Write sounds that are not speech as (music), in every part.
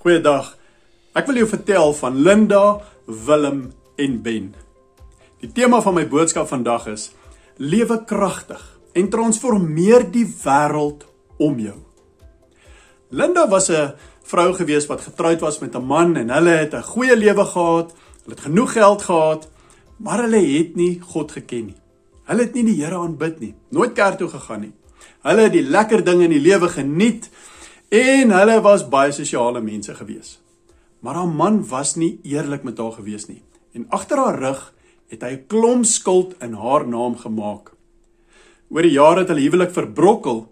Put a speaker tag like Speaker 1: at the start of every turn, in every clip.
Speaker 1: Goeiedag. Ek wil jou vertel van Linda, Willem en Ben. Die tema van my boodskap vandag is: Lewe kragtig en transformeer die wêreld om jou. Linda was 'n vrou gewees wat getroud was met 'n man en hulle het 'n goeie lewe gehad. Hulle het genoeg geld gehad, maar hulle het nie God geken nie. Hulle het nie die Here aanbid nie, nooit kerk toe gegaan nie. Hulle het die lekker dinge in die lewe geniet En hulle was baie sosiale mense gewees. Maar haar man was nie eerlik met haar gewees nie. En agter haar rug het hy 'n klomp skuld in haar naam gemaak. Oor die jare het hulle huwelik verbrokkel.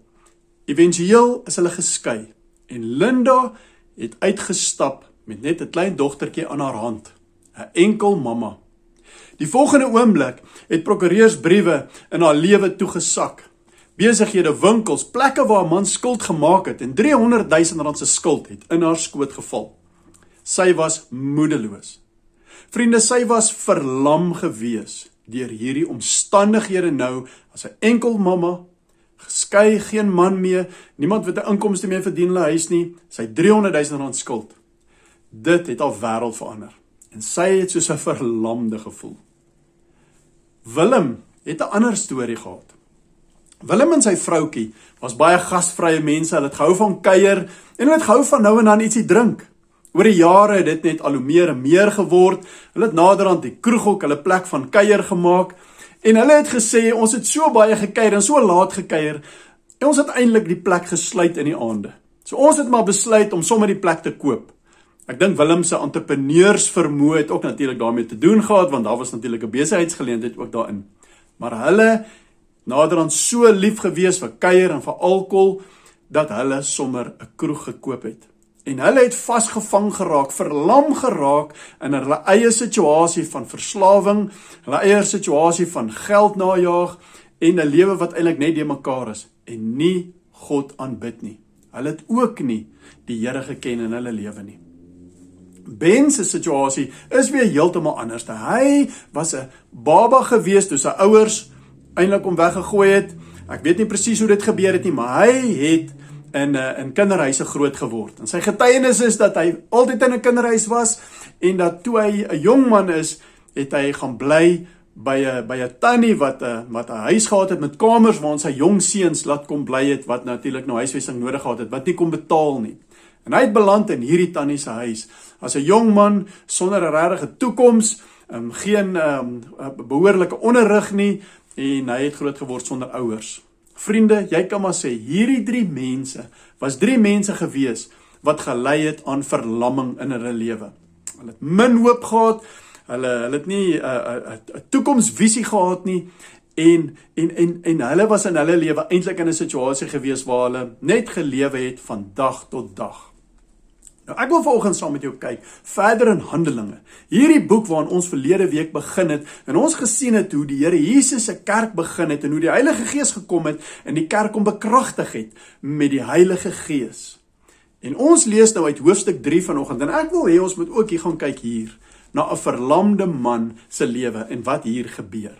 Speaker 1: Éventueel is hulle geskei en Linda het uitgestap met net 'n klein dogtertjie aan haar hand, 'n enkel mamma. Die volgende oomblik het prokureursbriewe in haar lewe toegesak besighede, winkels, plekke waar 'n man skuld gemaak het en 300 000 rand se skuld het in haar skoot geval. Sy was moedeloos. Vriende, sy was verlam gewees deur hierdie omstandighede nou as 'n enkel mamma, geskei, geen man meer, niemand wat 'n inkomste meer verdien haar huis nie, sy 300 000 rand skuld. Dit het haar wêreld verander en sy het soos 'n verlamde gevoel. Willem het 'n ander storie gehad. Willem en sy vroutkie was baie gasvrye mense. Hulle het gehou van kuier en hulle het gehou van nou en dan ietsie drink. Oor die jare het dit net al hoe meer en meer geword. Hulle het naderhand die kroeg ook hulle plek van kuier gemaak. En hulle het gesê ons het so baie gekuier en so laat gekuier. En ons het eintlik die plek gesluit in die aande. So ons het maar besluit om sommer die plek te koop. Ek dink Willem se entrepreneursvermoë het ook natuurlik daarmee te doen gehad want daar was natuurlik 'n besigheidsgeleentheid ook daarin. Maar hulle naderhand so lief gewees vir kuier en vir alkohol dat hulle sommer 'n kroeg gekoop het. En hulle het vasgevang geraak, verlam geraak in hulle eie situasie van verslawing, hulle eie situasie van geld najag en 'n lewe wat eintlik net de mekaar is en nie God aanbid nie. Hulle het ook nie die Here geken in hulle lewe nie. Ben se situasie is weer heeltemal anders. Hy was 'n baba gewees toe sy ouers eintlik om weggegooi het. Ek weet nie presies hoe dit gebeur het nie, maar hy het in 'n uh, in kinderhuise groot geword. En sy getuienis is dat hy altyd in 'n kinderhuis was en dat toe hy 'n jong man is, het hy gaan bly by 'n by 'n tannie wat 'n uh, wat 'n huis gehad het met kamers waar ons sy jong seuns laat kom bly het wat natuurlik nou huisvesting nodig gehad het wat nie kon betaal nie. En hy het beland in hierdie tannie se huis as 'n jong man sonder 'n regte toekoms, um, geen um, behoorlike onderrig nie, en hy het groot geword sonder ouers. Vriende, jy kan maar sê hierdie drie mense was drie mense gewees wat gelei het aan verlamming in hulle lewe. Hulle het min hoop gehad. Hulle hulle het nie 'n uh, 'n uh, 'n toekomsvisie gehad nie en en en en hulle was in hulle lewe eintlik in 'n situasie gewees waar hulle net gelewe het van dag tot dag. Nou ek wil vanoggend saam met jou kyk verder in Handelinge. Hierdie boek waarin ons verlede week begin het en ons gesien het hoe die Here Jesus se kerk begin het en hoe die Heilige Gees gekom het en die kerk hom bekragtig het met die Heilige Gees. En ons lees nou uit hoofstuk 3 vanoggend en ek wil hê ons moet ook hier gaan kyk hier na 'n verlamde man se lewe en wat hier gebeur.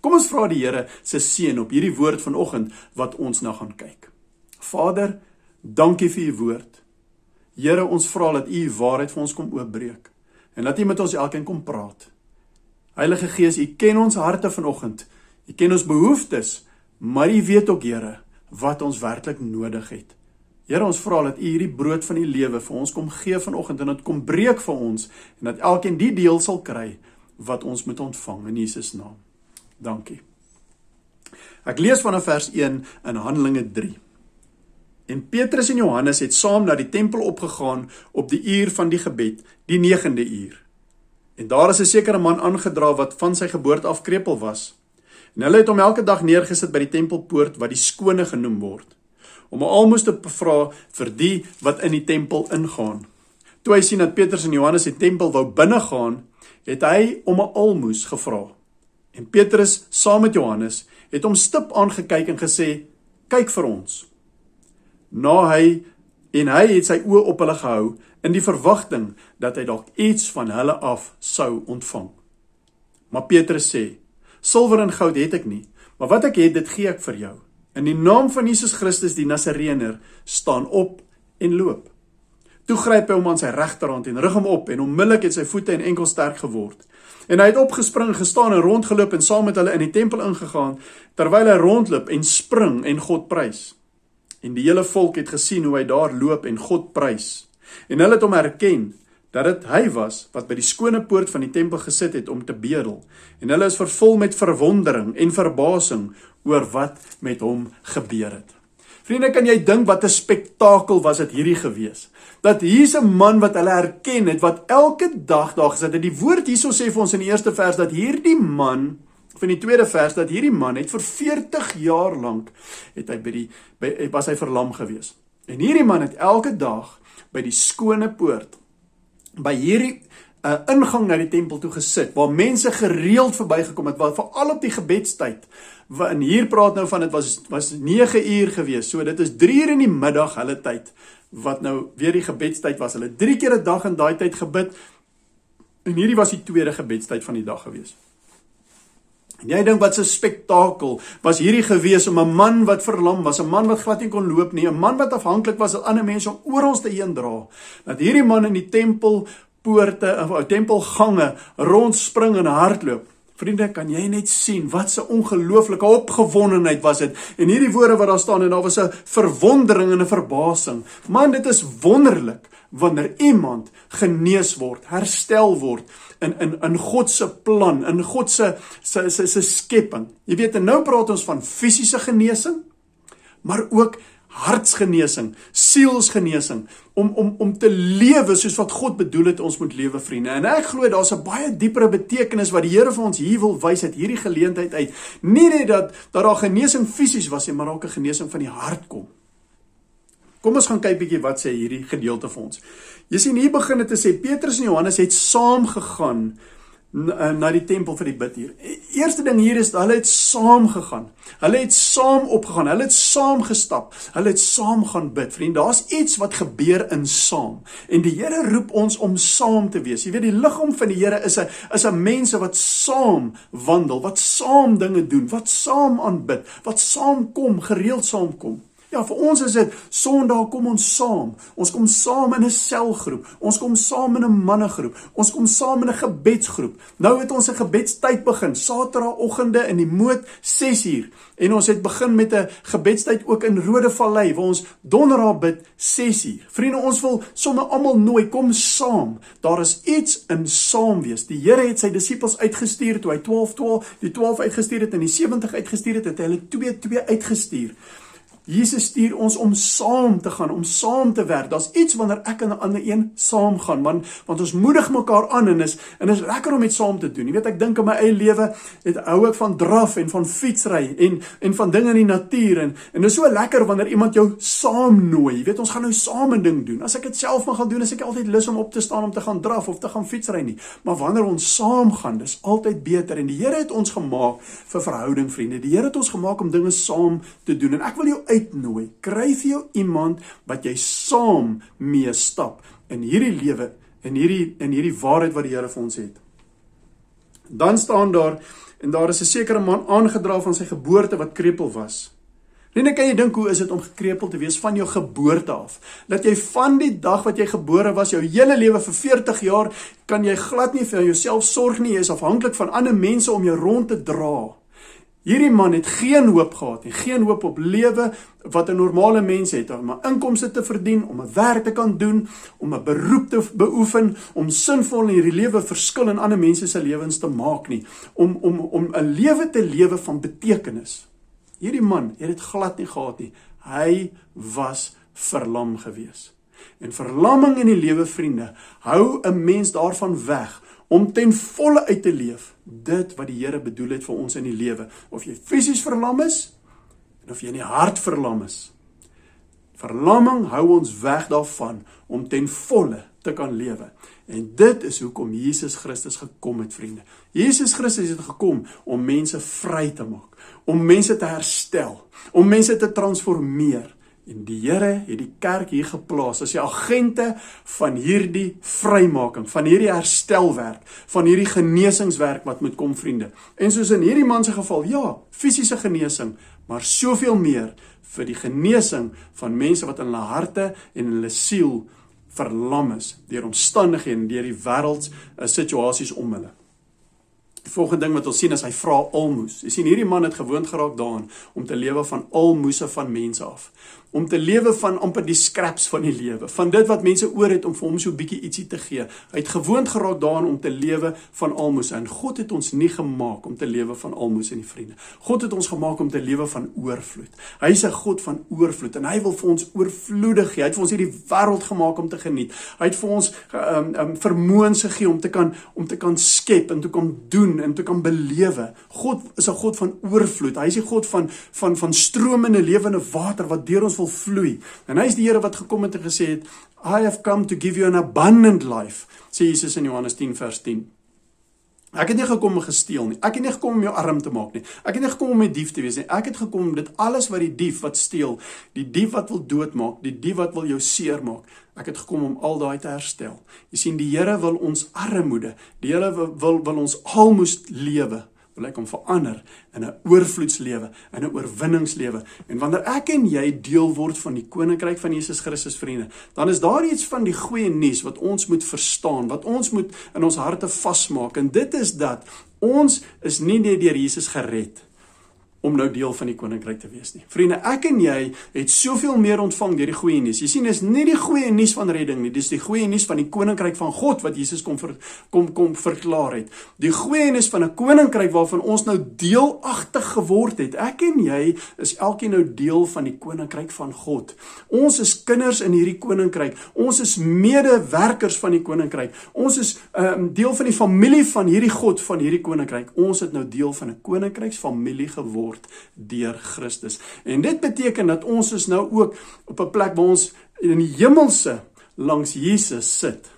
Speaker 1: Kom ons vra die Here se seën op hierdie woord vanoggend wat ons nou gaan kyk. Vader, dankie vir u woord. Here, ons vra dat U waarheid vir ons kom oopbreek en dat U met ons elkeen kom praat. Heilige Gees, U ken ons harte vanoggend. U ken ons behoeftes, maar U weet ook, Here, wat ons werklik nodig het. Here, ons vra dat U hierdie brood van die lewe vir ons kom gee vanoggend en dit kom breek vir ons en dat elkeen die deel sal kry wat ons moet ontvang in Jesus naam. Dankie. Ek lees vanaf vers 1 in Handelinge 3. En Petrus en Johannes het saam na die tempel opgegaan op die uur van die gebed, die 9de uur. En daar is 'n sekere man aangedra wat van sy geboorte af krepeel was. En hulle het hom elke dag neergesit by die tempelpoort wat die skone genoem word, om 'n almoes te vra vir die wat in die tempel ingaan. Toe hy sien dat Petrus en Johannes die tempel wou binnegaan, het hy om 'n almoes gevra. En Petrus saam met Johannes het hom stip aangekyk en gesê: "Kyk vir ons." Na hy en hy het sy oë op hulle gehou in die verwagting dat hy dalk iets van hulle af sou ontvang. Maar Petrus sê: "Silwer en goud het ek nie, maar wat ek het, dit gee ek vir jou. In die naam van Jesus Christus die Nasareëner, staan op en loop." Toe gryp hy hom aan sy regterhand en rig hom op en onmiddellik het sy voete en enkels sterk geword. En hy het opgespring, gestaan en rondgeloop en saam met hulle in die tempel ingegaan terwyl hy rondloop en spring en God prys. En die hele volk het gesien hoe hy daar loop en God prys. En hulle het hom herken dat dit hy was wat by die skone poort van die tempel gesit het om te bedel. En hulle is vervul met verwondering en verbasing oor wat met hom gebeur het. Vriende, kan jy dink wat 'n spektakel was dit hierdie gewees? Dat hier's 'n man wat hulle herken het wat elke dag daar gesit het. Die woord hierso sê vir ons in die eerste vers dat hierdie man van die tweede vers dat hierdie man het vir 40 jaar lank het hy by die by was hy verlam gewees. En hierdie man het elke dag by die skone poort by hierdie 'n uh, ingang na die tempel toe gesit waar mense gereeld verbygekom het, waar veral op die gebedstyd en hier praat nou van dit was was 9 uur gewees. So dit is 3 uur in die middag hulle tyd wat nou weer die gebedstyd was. Hulle 3 keer 'n dag in daai tyd gebid. En hierdie was die tweede gebedstyd van die dag gewees. En jy dink wat 'n spektakel was hierdie gewees om 'n man wat verlam was, 'n man wat glad nie kon loop nie, 'n man wat afhanklik was van ander mense om ons te heen dra. Dat hierdie man in die tempel poorte of tempelgange rondspring en hardloop. Vriende, kan jy net sien wat 'n ongelooflike opgewondenheid was dit. En hierdie woorde wat daar staan en daar was 'n verwondering en 'n verbasing. Man, dit is wonderlik wanneer iemand genees word, herstel word in in in God se plan, in God se se se, se skepping. Jy weet, en nou praat ons van fisiese genesing, maar ook hartsgenesing, sielsgenesing om om om te lewe soos wat God bedoel het ons moet lewe vriende. En ek glo daar's 'n baie diepere betekenis wat die Here vir ons hier wil wys uit hierdie geleentheid uit. Nie net dat dat daar genesing fisies was nie, maar ook 'n genesing van die hart kom. Kom ons gaan kyk bietjie wat sê hierdie gedeelte vir ons. Jy sien hier begin dit te sê Petrus en Johannes het saam gegaan Eh, na die tempel vir die bid hier. E, eerste ding hier is hulle het saam gegaan. Hulle het saam opgegaan. Hulle het saam gestap. Hulle het saam gaan bid. Vriend, daar's iets wat gebeur in saam. En die Here roep ons om saam te wees. Jy weet die liggaam van die Here is 'n is 'n mense wat saam wandel, wat saam dinge doen, wat saam aanbid, wat saam kom, gereeld saam kom. Ja, vir ons is dit Sondag kom ons saam. Ons kom saam in 'n selgroep. Ons kom saam in 'n mannegroep. Ons kom saam in 'n gebedsgroep. Nou het ons 'n gebedstyd begin, Saterdagoggende in die moed 6uur. En ons het begin met 'n gebedstyd ook in Rodevallei waar ons Donderdag bid 6uur. Vriende, ons wil sommer almal nooi kom saam. Daar is iets in saam wees. Die Here het sy disippels uitgestuur toe hy 12 12 die 12 uitgestuur het en die 70 uitgestuur het, het hy hulle 2 2 uitgestuur. Jesus stuur ons om saam te gaan, om saam te werk. Daar's iets wanneer ek en 'n ander een saam gaan, man, want ons moedig mekaar aan en is en is lekker om dit saam te doen. Jy weet ek dink in my eie lewe, het hou ek van draf en van fietsry en en van dinge in die natuur en en dit is so lekker wanneer iemand jou saam nooi. Jy weet ons gaan nou saam 'n ding doen. As ek dit self moet gaan doen, is ek altyd lus om op te staan om te gaan draf of te gaan fietsry nie. Maar wanneer ons saam gaan, dis altyd beter en die Here het ons gemaak vir verhouding, vriende. Die Here het ons gemaak om dinge saam te doen en ek wil jou uitnooi. Kry vir jou iemand wat jy saam mee stap in hierdie lewe en hierdie in hierdie waarheid wat die Here vir ons het. Dan staan daar en daar is 'n sekere man aangedra van sy geboorte wat krepeel was. Net kan jy dink hoe is dit om gekrepeel te wees van jou geboorte af? Dat jy van die dag wat jy gebore was, jou hele lewe vir 40 jaar kan jy glad nie vir jouself sorg nie, jy is afhanklik van ander mense om jou rond te dra. Hierdie man het geen hoop gehad nie, geen hoop op lewe wat 'n normale mens het om 'n inkomste te verdien, om 'n werk te kan doen, om 'n beroep te beoefen, om sinvol in hierdie lewe verskil in ander mense se lewens te maak nie, om om om 'n lewe te lewe van betekenis. Hierdie man het dit glad nie gehad nie. Hy was verlam gewees. En verlamming in die lewe vriende hou 'n mens daarvan weg om ten volle uit te leef dit wat die Here bedoel het vir ons in die lewe. Of jy fisies verlam is en of jy in die hart verlam is verlamming hou ons weg daarvan om ten volle te kan lewe. En dit is hoekom Jesus Christus gekom het vriende. Jesus Christus het gekom om mense vry te maak om mense te herstel om mense te transformeer En die Here het die kerk hier geplaas as die agente van hierdie vrymaking, van hierdie herstelwerk, van hierdie genesingswerk wat moet kom vriende. En soos in hierdie man se geval, ja, fisiese genesing, maar soveel meer vir die genesing van mense wat in hulle harte en in hulle siel verlam is deur omstandighede en deur die wêreld uh, situasies om hulle. Die volgende ding wat ons sien is hy vra almoes. Jy sien hierdie man het gewoond geraak daaraan om te lewe van almoese van mense af om te lewe van amper die scraps van die lewe, van dit wat mense oor het om vir hom so 'n bietjie ietsie te gee. Hy het gewoond geraak daaraan om te lewe van almoses en God het ons nie gemaak om te lewe van almoses en die vriende. God het ons gemaak om te lewe van oorvloed. Hy is 'n God van oorvloed en hy wil vir ons oorvloedig gee. Hy het vir ons hierdie wêreld gemaak om te geniet. Hy het vir ons um, um, vermoëns gegee om te kan om te kan skep en te kan doen en te kan belewe. God is 'n God van oorvloed. Hy is die God van van van stromende lewende water wat deur ons wil vloei. En hy is die Here wat gekom het en gesê het, I have come to give you an abundant life, sê Jesus in Johannes 10 vers 10. Ek het nie gekom om gesteel nie. Ek het nie gekom om jou arm te maak nie. Ek het nie gekom om 'n dief te wees nie. Ek het gekom om dit alles wat die dief wat steel, die dief wat wil doodmaak, die dief wat wil jou seermaak. Ek het gekom om al daai te herstel. Jy sien die Here wil ons armoede, die Here wil, wil ons almoes lewe wil ek hom verander in 'n oorvloedslewe, in 'n oorwinningslewe. En wanneer ek en jy deel word van die koninkryk van Jesus Christus vriende, dan is daar iets van die goeie nuus wat ons moet verstaan, wat ons moet in ons harte vasmaak en dit is dat ons is nie net deur Jesus gered nie om nou deel van die koninkryk te wees nie. Vriende, ek en jy het soveel meer ontvang deur die goeie nuus. Jy sien, dis nie die goeie nuus van redding nie, dis die goeie nuus van die koninkryk van God wat Jesus kom ver, kom kom verklaar het. Die goeie nuus van 'n koninkryk waarvan ons nou deelagtig geword het. Ek en jy is elkeen nou deel van die koninkryk van God. Ons is kinders in hierdie koninkryk. Ons is medewerkers van die koninkryk. Ons is 'n um, ehm, deel van die familie van hierdie God van hierdie koninkryk. Ons het nou deel van 'n koninkryksfamilie geword word deur Christus. En dit beteken dat ons is nou ook op 'n plek waar ons in die hemelse langs Jesus sit.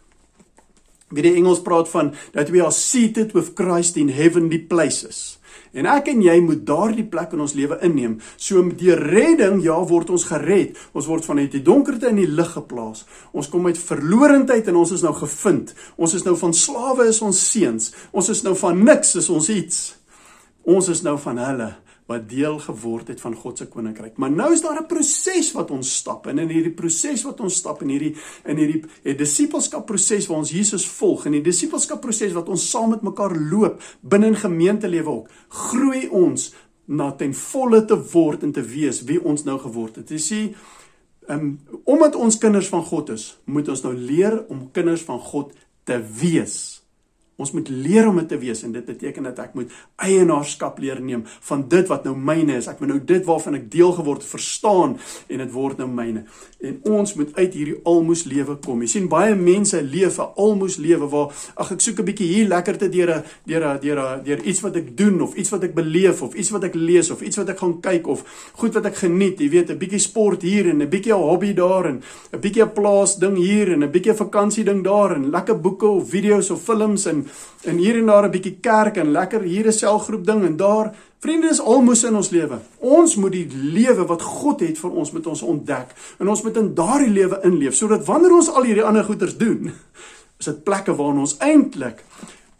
Speaker 1: Wie die Engels praat van that we are seated with Christ in heavenly places. En ek en jy moet daardie plek in ons lewe inneem. So met die redding, ja, word ons gered. Ons word van uit die donkerte in die lig geplaas. Ons kom uit verlorendheid en ons is nou gevind. Ons is nou van slawe is ons seuns. Ons is nou van niks is ons iets. Ons is nou van hulle wat deel geword het van God se koninkryk. Maar nou is daar 'n proses wat ons stap en in hierdie proses wat ons stap in hierdie in hierdie die disippelskap proses waar ons Jesus volg en die disippelskap proses wat ons saam met mekaar loop binne in gemeentelewe ook, groei ons na ten volle te word en te wees wie ons nou geword het. Jy sien, um, omdat ons kinders van God is, moet ons nou leer om kinders van God te wees. Ons moet leer om dit te wees en dit beteken dat ek moet eienaarskap leer neem van dit wat nou myne is. Ek moet nou dit waarvan ek deel geword verstaan en dit word nou myne. En ons moet uit hierdie almoes lewe kom. Jy sien baie mense leef 'n almoes lewe waar ag ek soek 'n bietjie hier lekker te deur 'n deur 'n deur 'n deur iets wat ek doen of iets wat ek beleef of iets wat ek lees of iets wat ek gaan kyk of goed wat ek geniet. Jy weet 'n bietjie sport hier en 'n bietjie 'n hobby daar en 'n bietjie 'n plaas ding hier en 'n bietjie vakansie ding daar en lekker boeke of video's of films en en hier en daar 'n bietjie kerk en lekker hier 'n selgroep ding en daar vriende is almoes in ons lewe. Ons moet die lewe wat God het vir ons met ons ontdek en ons moet in daardie lewe inleef sodat wanneer ons al hierdie ander goeders doen, is dit plekke waar ons eintlik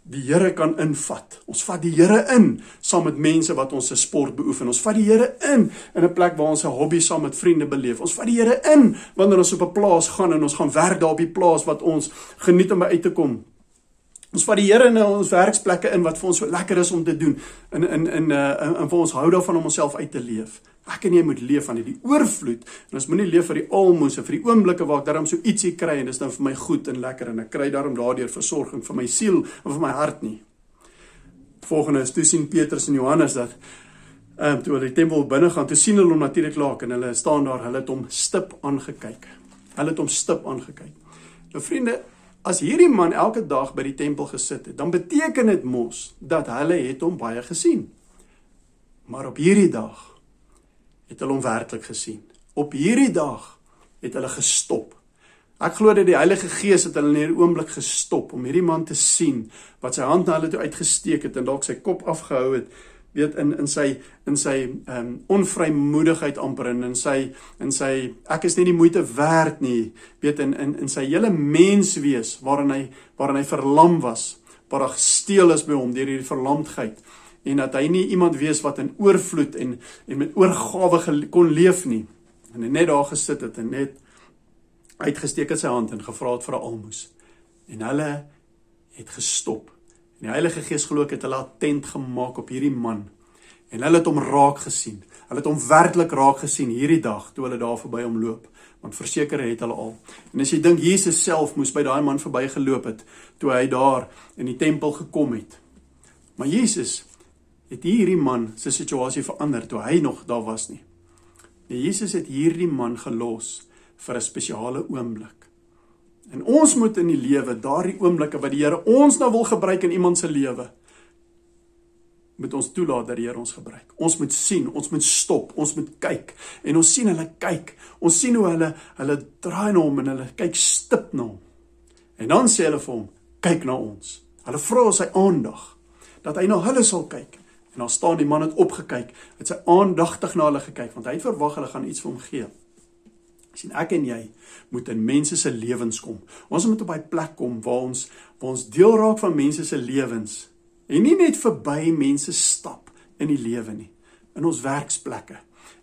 Speaker 1: die Here kan invat. Ons vat die Here in saam met mense wat ons se sport beoefen. Ons vat die Here in in 'n plek waar ons 'n hobby saam met vriende beleef. Ons vat die Here in wanneer ons op 'n plaas gaan en ons gaan werk daar op die plaas wat ons geniet om by uit te kom. Ons vat die Here in ons werksplekke in wat vir ons so lekker is om te doen in in in uh in, in vir ons hou daarvan om onsself uit te leef. Ek en jy moet leef van hierdie oorvloed en ons moenie leef vir die almoses vir die oomblikke waar ek daarom so ietsie kry en dis nou vir my goed en lekker en ek kry daarom daardeur versorging vir my siel en vir my hart nie. Volgende is toe sien Petrus en Johannes dat ehm um, toe hulle die tempel binne gaan, toe sien hulle hom natuurlik laak en hulle staan daar, hulle het hom stip aangekyk. Hulle het hom stip aangekyk. Nou vriende, As hierdie man elke dag by die tempel gesit het, dan beteken dit mos dat hulle het hom baie gesien. Maar op hierdie dag het hulle hom werklik gesien. Op hierdie dag het hulle gestop. Ek glo dat die Heilige Gees het hulle in 'n oomblik gestop om hierdie man te sien wat sy hand na hulle toe uitgesteek het en dalk sy kop afgehou het weet in in sy in sy ehm um, onvrymoedigheid amper in in sy in sy ek is nie die moeite werd nie weet in in in sy hele menswees waarin hy waarin hy verlam was waar daar gesteel is by hom deur hierdie verlamdheid en dat hy nie iemand wees wat in oorvloed en en met oorgawe kon leef nie en hy net daar gesit het en net uitgesteek het sy hand en gevra het vir 'n almoes. En hulle het gestop. En die Heilige Gees glo ek het hulle attent gemaak op hierdie man. En hulle het hom raak gesien. Hulle het hom werklik raak gesien hierdie dag toe hulle daar verby hom loop, want verseker het hulle al. En as jy dink Jesus self moes by daai man verbygeloop het toe hy daar in die tempel gekom het. Maar Jesus het hierdie man se situasie verander toe hy nog daar was nie. Nee, Jesus het hierdie man gelos vir 'n spesiale oomblik. En ons moet in die lewe daardie oomblikke wat die Here ons nou wil gebruik in iemand se lewe moet ons toelaat dat die Here ons gebruik. Ons moet sien, ons moet stop, ons moet kyk en ons sien hulle kyk. Ons sien hoe hulle hulle draai na hom en hulle kyk stip na hom. En dan sê hulle vir hom, kyk na ons. Hulle vra sy aandag dat hy na hulle sal kyk. En dan staan die man het opgekyk, het sy aandagtig na hulle gekyk want hy het verwag hulle gaan iets vir hom gee sien ek en jy moet in mense se lewens kom. Ons moet op 'n plek kom waar ons waar ons deel raak van mense se lewens en nie net verby mense stap in die lewe nie. In ons werksplekke,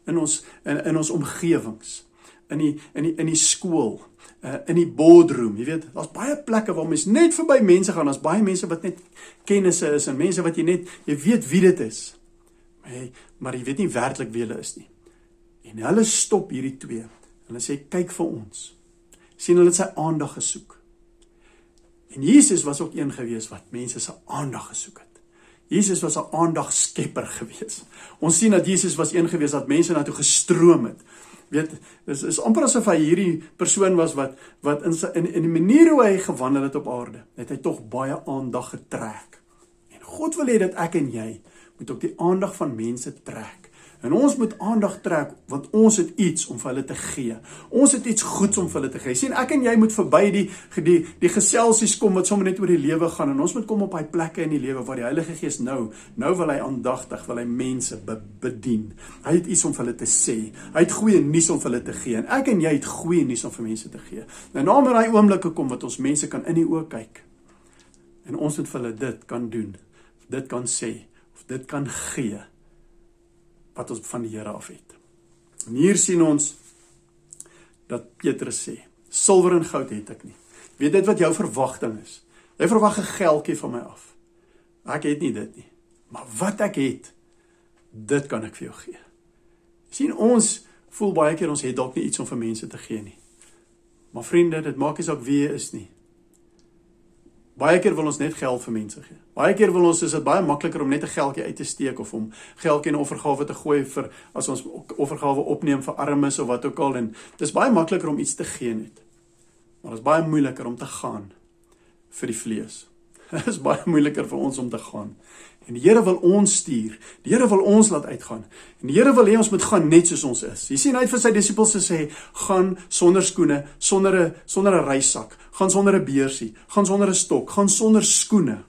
Speaker 1: in ons in, in ons omgewings, in die in die in die skool, uh, in die boardroom, jy weet, daar's baie plekke waar mense net verby mense gaan. Daar's baie mense wat net kennisse is en mense wat jy net jy weet wie dit is. Maar jy, maar jy weet nie werklik wie hulle is nie. En hulle stop hierdie twee Hulle sê kyk vir ons. sien hulle het sy aandag gesoek. En Jesus was ook een gewees wat mense se aandag gesoek het. Jesus was 'n aandagskepper gewees. Ons sien dat Jesus was een gewees wat mense na toe gestroom het. Weet, dis is amper asof hy hierdie persoon was wat wat in sy in, in die manier hoe hy gewandel het op aarde, het hy tog baie aandag getrek. En God wil hê dat ek en jy moet ook die aandag van mense trek. En ons moet aandag trek want ons het iets om vir hulle te gee. Ons het iets goeds om vir hulle te gee. sien ek en jy moet verby die die die geselsies kom wat sommer net oor die lewe gaan en ons moet kom op daai plekke in die lewe waar die Heilige Gees nou nou wil hy aandagtig wil hy mense be, bedien. Hy het iets om vir hulle te sê. Hy het goeie nuus om vir hulle te gee en ek en jy het goeie nuus om vir mense te gee. Nou na maar daai oomblikke kom wat ons mense kan in die oë kyk. En ons moet vir hulle dit kan doen. Dit kan sê of dit kan gee wat ons van die Here af het. En hier sien ons dat Petrus sê: "Silwer en goud het ek nie. Weet dit wat jou verwagting is? Jy verwag 'n geldjie van my af. Ek het nie dit nie. Maar wat ek het, dit kan ek vir jou gee." sien ons voel baie keer ons het dalk nie iets om vir mense te gee nie. Maar vriende, dit maak nie saak wie jy is nie. Baie keer wil ons net geld vir mense gee. Baie keer wil ons is dit baie makliker om net 'n geldjie uit te steek of om geldjie in offergawe te gooi vir as ons offergawe opneem vir armes of wat ook al en dis baie makliker om iets te gee net. Maar dit is baie moeiliker om te gaan vir die vlees. (laughs) Dit is baie moeiliker vir ons om te gaan. En die Here wil ons stuur. Die Here wil ons laat uitgaan. En die Here wil hê ons moet gaan net soos ons is. Jy sien hy het vir sy disippels gesê, gaan sonder skoene, sonder 'n sonder 'n reissak, gaan sonder 'n beursie, gaan sonder 'n stok, gaan sonder skoene.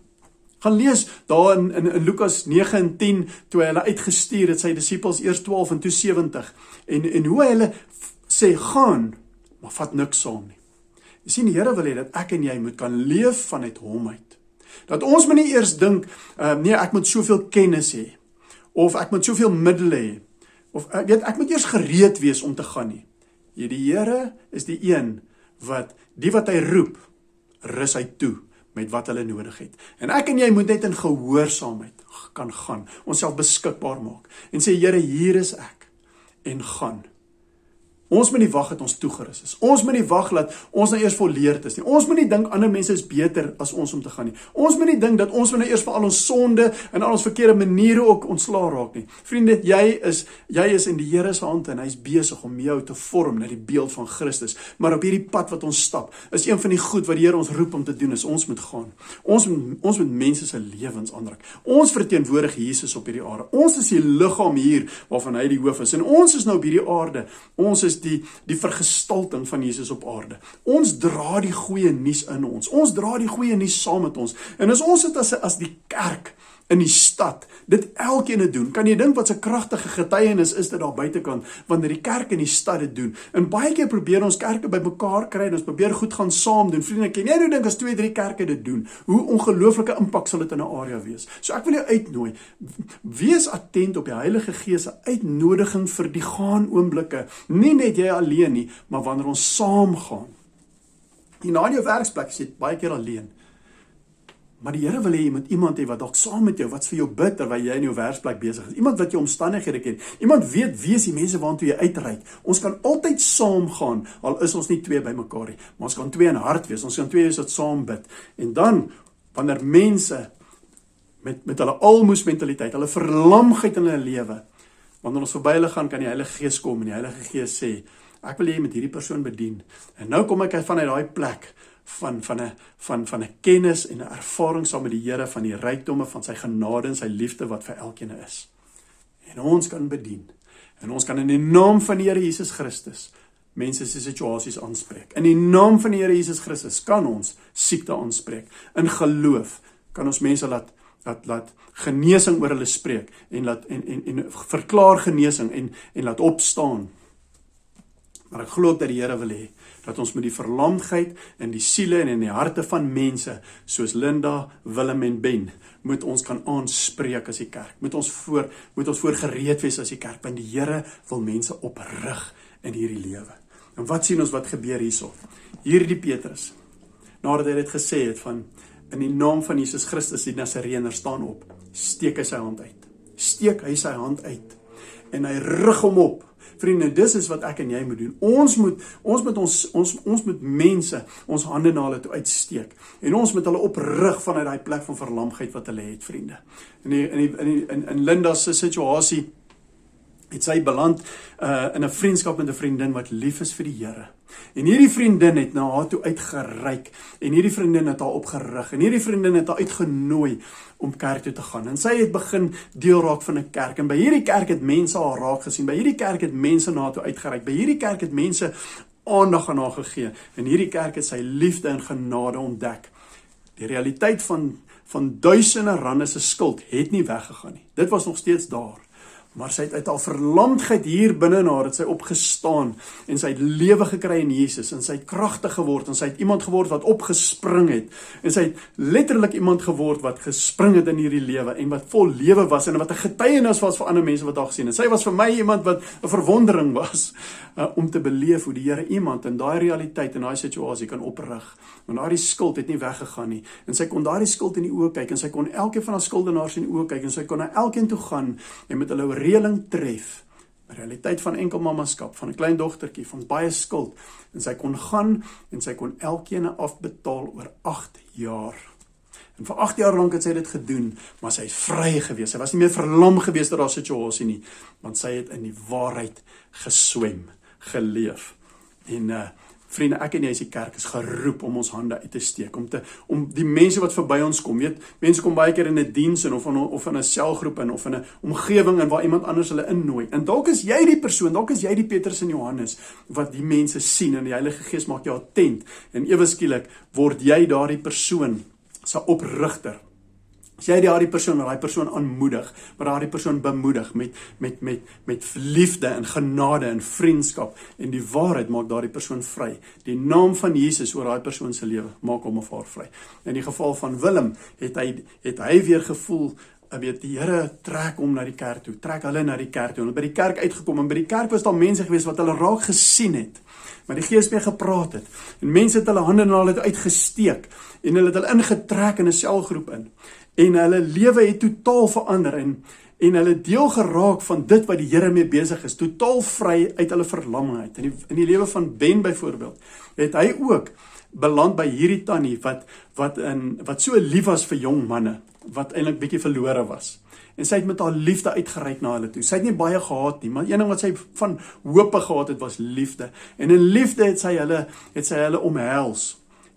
Speaker 1: Gaan lees daar in in, in Lukas 9 en 10 toe hy hulle uitgestuur het sy disippels eers 12 en toe 70 en en hoe hy hulle sê gaan, maar vat niks saam nie. Jy sien die Here wil hê dat ek en jy moet kan leef vanuit hom uit. Dat ons moet nie eers dink, uh, nee, ek moet soveel kennis hê of ek moet soveel middele hê of ek weet ek moet eers gereed wees om te gaan nie. Hier die Here is die een wat die wat hy roep, rus hy toe met wat hulle nodig het. En ek en jy moet net in gehoorsaamheid kan gaan, onsself beskikbaar maak en sê Here, hier is ek en gaan. Ons moet nie wag dat ons toegerus is. Ons moet nie wag dat ons nou eers volleerd is nie. Ons moet nie dink ander mense is beter as ons om te gaan nie. Ons moet nie dink dat ons nou eers vir al ons sonde en al ons verkeerde maniere ook ontslaa raak nie. Vriende, jy is jy is in die Here se hand en hy's besig om jou te vorm na die beeld van Christus. Maar op hierdie pad wat ons stap, is een van die goed wat die Here ons roep om te doen is ons moet gaan. Ons moet ons moet mense se lewens aanraak. Ons verteenwoordig Jesus op hierdie aarde. Ons is die liggaam hier waarvan hy die hoof is. En ons is nou op hierdie aarde. Ons is die die vergestalting van Jesus op aarde. Ons dra die goeie nuus in ons. Ons dra die goeie nuus saam met ons. En as ons dit as as die kerk in die stad dit elkeen te doen. Kan jy dink wat 'n kragtige getuienis is dit daar buitekant wanneer die kerk in die stad dit doen? En baie keer probeer ons kerke bymekaar kry en ons probeer goed gaan saam doen. Vriende, ken jy nou dink as twee, drie kerke dit doen, hoe ongelooflike impak sal dit in 'n area wees? So ek wil jou uitnooi. Wees attent op die Heilige Gees se uitnodiging vir die gaan oomblikke. Nie net jy alleen nie, maar wanneer ons saam gaan. Die na jou werksplek sit baie keer alleen. Maar die Here wil hê jy moet iemand hê wat dalk saam met jou wat vir jou bid terwyl jy in jou werksplek besig is. Iemand wat jou omstandighede ken. Iemand weet wie is die mense waartoe jy uitreik. Ons kan altyd saam gaan al is ons nie twee bymekaar nie, maar ons kan twee in hart wees. Ons kan twee wees wat saam bid. En dan wanneer mense met met hulle almoes mentaliteit, hulle verlamgheid in hulle lewe, wanneer ons verby hulle gaan, kan die Heilige Gees kom en die Heilige Gees sê, ek wil jy moet hierdie persoon bedien. En nou kom ek vanuit daai plek van van 'n van van 'n kennis en 'n ervaring saam met die Here van die rykdomme van sy genade en sy liefde wat vir elkeen is. En ons kan bedien. En ons kan in die naam van die Here Jesus Christus mense se situasies aanspreek. In die naam van die Here Jesus Christus kan ons siekte aanspreek. In geloof kan ons mense laat laat laat genesing oor hulle spreek en laat en en en verklaar genesing en en laat opstaan. Maar ek glo dat die Here wil hê dat ons met die verlamdheid in die siele en in die harte van mense soos Linda, Willem en Ben moet ons kan aanspreek as die kerk. Moet ons voor moet ons voor gereed wees as die kerk want die Here wil mense oprig in hierdie lewe. En wat sien ons wat gebeur hierso? Hierdie Petrus nadat hy dit gesê het van in die naam van Jesus Christus die Nasareëner staan op, steek hy sy hand uit. Steek hy sy hand uit en hy rig hom op Vriende, dis is wat ek en jy moet doen. Ons moet ons moet ons ons ons moet mense ons hande na hulle toe uitsteek en ons moet hulle oprig vanuit daai plek van verlamgheid wat hulle het, vriende. In die, in die, in die, in in Linda se situasie het sy beland uh in 'n vriendskap met 'n vriendin wat lief is vir die Here. En hierdie vriendin het na haar toe uitgereik en hierdie vriendin het haar opgerig en hierdie vriendin het haar uitgenooi om kerk toe te gaan. En sy het begin deel raak van 'n kerk en by hierdie kerk het mense haar raak gesien. By hierdie kerk het mense na haar toe uitgereik. By hierdie kerk het mense aandag aan haar gegee. En hierdie kerk het sy liefde en genade ontdek. Die realiteit van van duisende rande se skuld het nie weggegaan nie. Dit was nog steeds daar. Maar sy het uit haar verlamdheid hier binne in haar het sy opgestaan en sy het lewe gekry in Jesus en sy het kragtig geword en sy het iemand geword wat opgespring het en sy het letterlik iemand geword wat gespring het in hierdie lewe en wat vol lewe was en wat 'n getuienis was vir ander mense wat haar gesien het. Sy was vir my iemand wat 'n verwondering was uh, (laughs) om te beleef hoe die Here iemand in daai realiteit en daai situasie kan oprig. Want daardie skuld het nie weggegaan nie en sy kon daardie skuld in die oë kyk en sy kon elkeen van haar skuldenaars in die oë kyk en sy kon na elkeen toe gaan en met hulle reëling tref. Realiteit van enkelmammaskap, van 'n klein dogtertjie, van baie skuld en sy kon gaan en sy kon elkeen afbetaal oor 8 jaar. En vir 8 jaar lank het sy dit gedoen, maar sy het vry gewees. Sy was nie meer verlam gewees deur haar situasie nie, want sy het in die waarheid geswem, geleef. En uh Vriende, ek en jy as die kerk is geroep om ons hande uit te steek om te om die mense wat verby ons kom, weet, mense kom baie keer in 'n diens en of in of in 'n selgroep en of in 'n omgewing en waar iemand anders hulle innooi. En dalk is jy die persoon, dalk is jy die Petrus en Johannes wat die mense sien en die Heilige Gees maak jou attent en ewe skielik word jy daardie persoon se oprigter As jy daardie persoon, daai persoon aanmoedig, maar daardie persoon bemoedig met met met met liefde en genade en vriendskap en die waarheid maak daardie persoon vry. Die naam van Jesus oor daai persoon se lewe maak hom of haar vry. In die geval van Willem het hy het hy weer gevoel Ek weet die Here trek hom na die kerk toe. Trek hulle na die kerk toe. En by die kerk uitgekom en by die kerk was daar mense gewees wat hulle raak gesien het. Maar die Gees mee gepraat het. En mense het hulle hande na hulle uitgesteek en hulle het hulle ingetrek in 'n selgroep in en hulle lewe het totaal verander en en hulle deel geraak van dit wat die Here mee besig is, totaal vry uit hulle verlammingheid. In die in die lewe van Ben byvoorbeeld, het hy ook beland by hierdie tannie wat wat in wat so lief was vir jong manne wat eintlik bietjie verlore was. En sy het met haar liefde uitgereik na hulle toe. Sy het nie baie gehad nie, maar een ding wat sy van hoop gehad het was liefde. En in liefde het sy hulle het sy hulle omhels.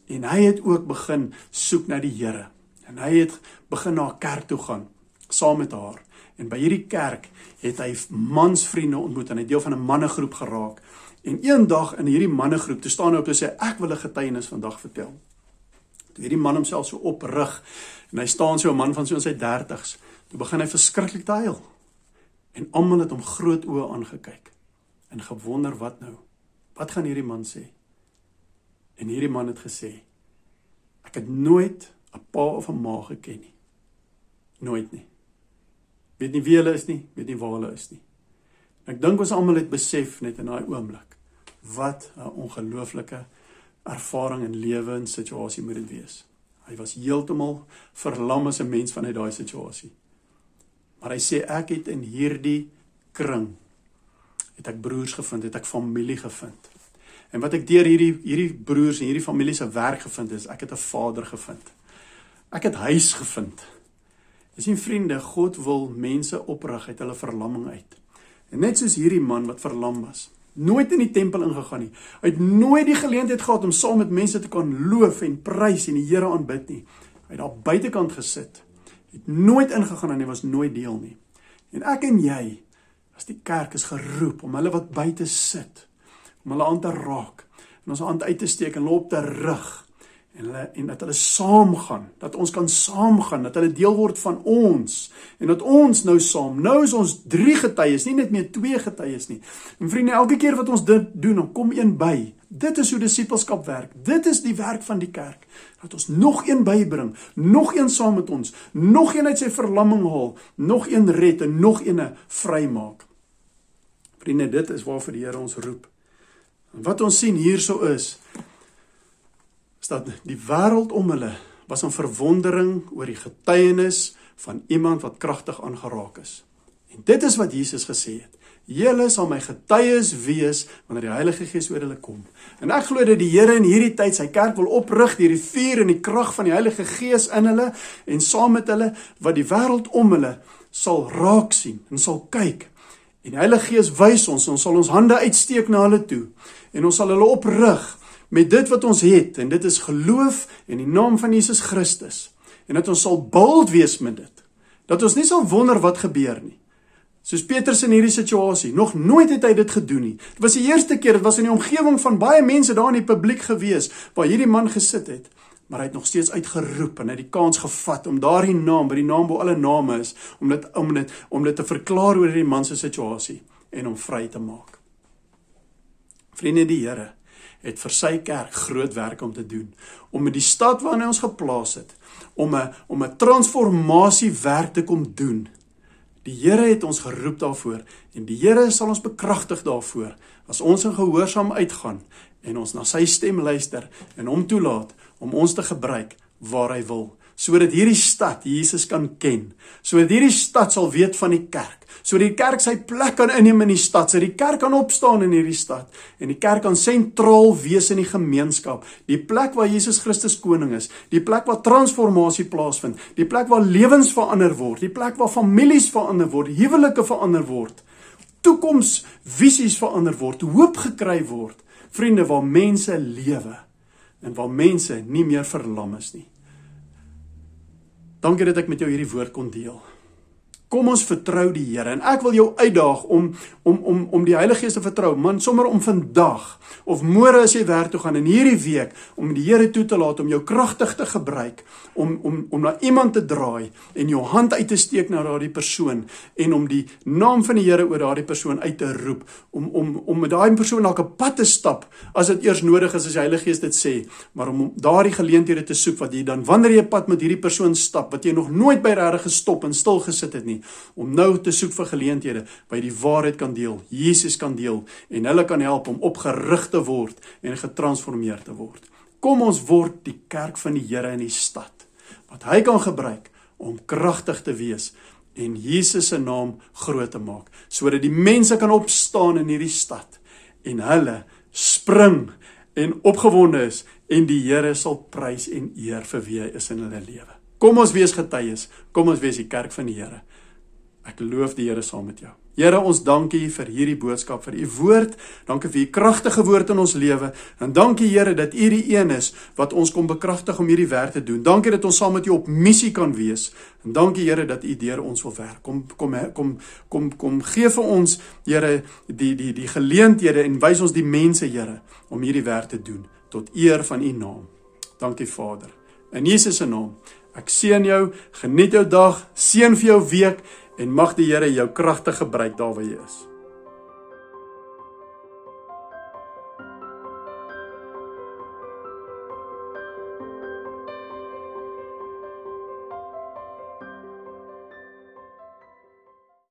Speaker 1: En hy het ook begin soek na die Here. En hy het begin na 'n kerk toe gaan saam met haar. En by hierdie kerk het hy mansvriende ontmoet en hy deel van 'n mannegroep geraak. En eendag in hierdie mannegroep, toe staan hy op en sê ek wil 'n getuienis vandag vertel. Toe hierdie man homself so oprig en hy staan so 'n man van so in sy 30's, toe begin hy verskriklik te huil. En almal het hom groot oë aangekyk en gewonder wat nou? Wat gaan hierdie man sê? En hierdie man het gesê: Ek het nooit 'n pa of 'n ma geken nie. Nooit nie. Weet nie wie hulle is nie, weet nie waar hulle is nie. Ek dink ons almal het besef net in daai oomblik wat 'n ongelooflike ervaring en lewe en situasie moet dit wees. Hy was heeltemal verlam as 'n mens vanuit daai situasie. Maar hy sê ek het in hierdie kring het ek broers gevind, het ek familie gevind. En wat ek deur hierdie hierdie broers en hierdie familie se werk gevind is, ek het 'n vader gevind. Ek het huis gevind. Jy sien vriende, God wil mense oprig uit hulle verlamming uit. En net soos hierdie man wat verlam was, nooit in die tempel ingegaan nie. Hy het nooit die geleentheid gehad om saam met mense te kan loof en prys en die Here aanbid nie. Hy het daar buitekant gesit. Het nooit ingegaan en hy was nooit deel nie. En ek en jy as die kerk is geroep om hulle wat buite sit om hulle aan te raak en ons hand uit te steek en loop te rig en hulle en dat hulle saamgaan, dat ons kan saamgaan, dat hulle deel word van ons en dat ons nou saam, nou is ons 3 getuies, nie net meer 2 getuies nie. En vriende, elke keer wat ons dit doen, dan kom een by. Dit is hoe disippelskap werk. Dit is die werk van die kerk. Dat ons nog een bybring, nog een saam met ons, nog een uit sy verlamming haal, nog een red en nog een vrymaak. Vriende, dit is waarvoor die Here ons roep. En wat ons sien hierso is dat die wêreld om hulle was in verwondering oor die getuienis van iemand wat kragtig aangeraak is. En dit is wat Jesus gesê het. Julle sal my getuies wees wanneer die Heilige Gees oor hulle kom. En ek glo dat die Here in hierdie tyd sy kerk wil oprig deur die vuur en die krag van die Heilige Gees in hulle en saam met hulle wat die wêreld om hulle sal raak sien en sal kyk En die Heilige Gees wys ons, ons sal ons hande uitsteek na hulle toe en ons sal hulle oprig met dit wat ons het en dit is geloof in die naam van Jesus Christus. En dat ons sal bold wees met dit. Dat ons nie sal wonder wat gebeur nie. Soos Petrus in hierdie situasie, nog nooit het hy dit gedoen nie. Dit was die eerste keer, dit was in die omgewing van baie mense daar in die publiek gewees waar hierdie man gesit het maar hy het nog steeds uitgeroep en hy het die kans gevat om daardie naam, by die naam bo alle name is, om dit om dit om dit te verklaar oor hierdie man se situasie en hom vry te maak. Vriende die Here het vir sy kerk groot werk om te doen om met die stad waarin hy ons geplaas het om 'n om 'n transformasie werk te kom doen. Die Here het ons geroep daarvoor en die Here sal ons bekragtig daarvoor as ons in gehoorsaam uitgaan en ons na sy stem luister en hom toelaat om ons te gebruik waar hy wil sodat hierdie stad Jesus kan ken sodat hierdie stad sal weet van die kerk sodat die kerk sy plek kan inneem in die stad sodat die kerk kan opstaan in hierdie stad en die kerk kan sentraal wees in die gemeenskap die plek waar Jesus Christus koning is die plek waar transformasie plaasvind die plek waar lewens verander word die plek waar families verander word huwelike verander word toekomsvisies verander word hoop gekry word vriende waar mense lewe en waar mense nie meer verlam is nie. Dankie dat ek met jou hierdie woord kon deel. Kom ons vertrou die Here en ek wil jou uitdaag om om om om die Heilige Gees te vertrou, man sommer om vandag of môre as jy werk toe gaan in hierdie week om die Here toe te laat om jou kragtig te gebruik om om om na iemand te draai en jou hand uit te steek na daardie persoon en om die naam van die Here oor daardie persoon uit te roep om om om met daai persoon dalk 'n pad te stap as dit eers nodig is as die Heilige Gees dit sê, maar om daardie geleenthede te soek wat jy dan wanneer jy pad met hierdie persoon stap wat jy nog nooit by regtig gestop en stil gesit het nie nie om nou te soek vir geleenthede jy die waarheid kan deel, Jesus kan deel en hulle kan help om opgerig te word en getransformeer te word. Kom ons word die kerk van die Here in die stad wat hy kan gebruik om kragtig te wees en Jesus se naam groot te maak sodat die mense kan opstaan in hierdie stad en hulle spring en opgewonde is en die Here sal prys en eer vir wie hy is in hulle lewe. Kom ons wees getuies, kom ons wees die kerk van die Here. Ek loof die Here saam met jou. Here, ons dankie vir hierdie boodskap, vir u woord. Dankie vir u kragtige woord in ons lewe. En dankie Here dat u die een is wat ons kom bekragtig om hierdie werk te doen. Dankie dat ons saam met u op missie kan wees. En dankie Here dat u deur ons wil werk. Kom kom kom kom kom gee vir ons Here die die die geleenthede en wys ons die mense Here om hierdie werk te doen tot eer van u naam. Dankie Vader In Jesus se naam. Ek seën jou, geniet jou dag, seën vir jou week en mag die Here jou kragtig gebruik daar waar jy is.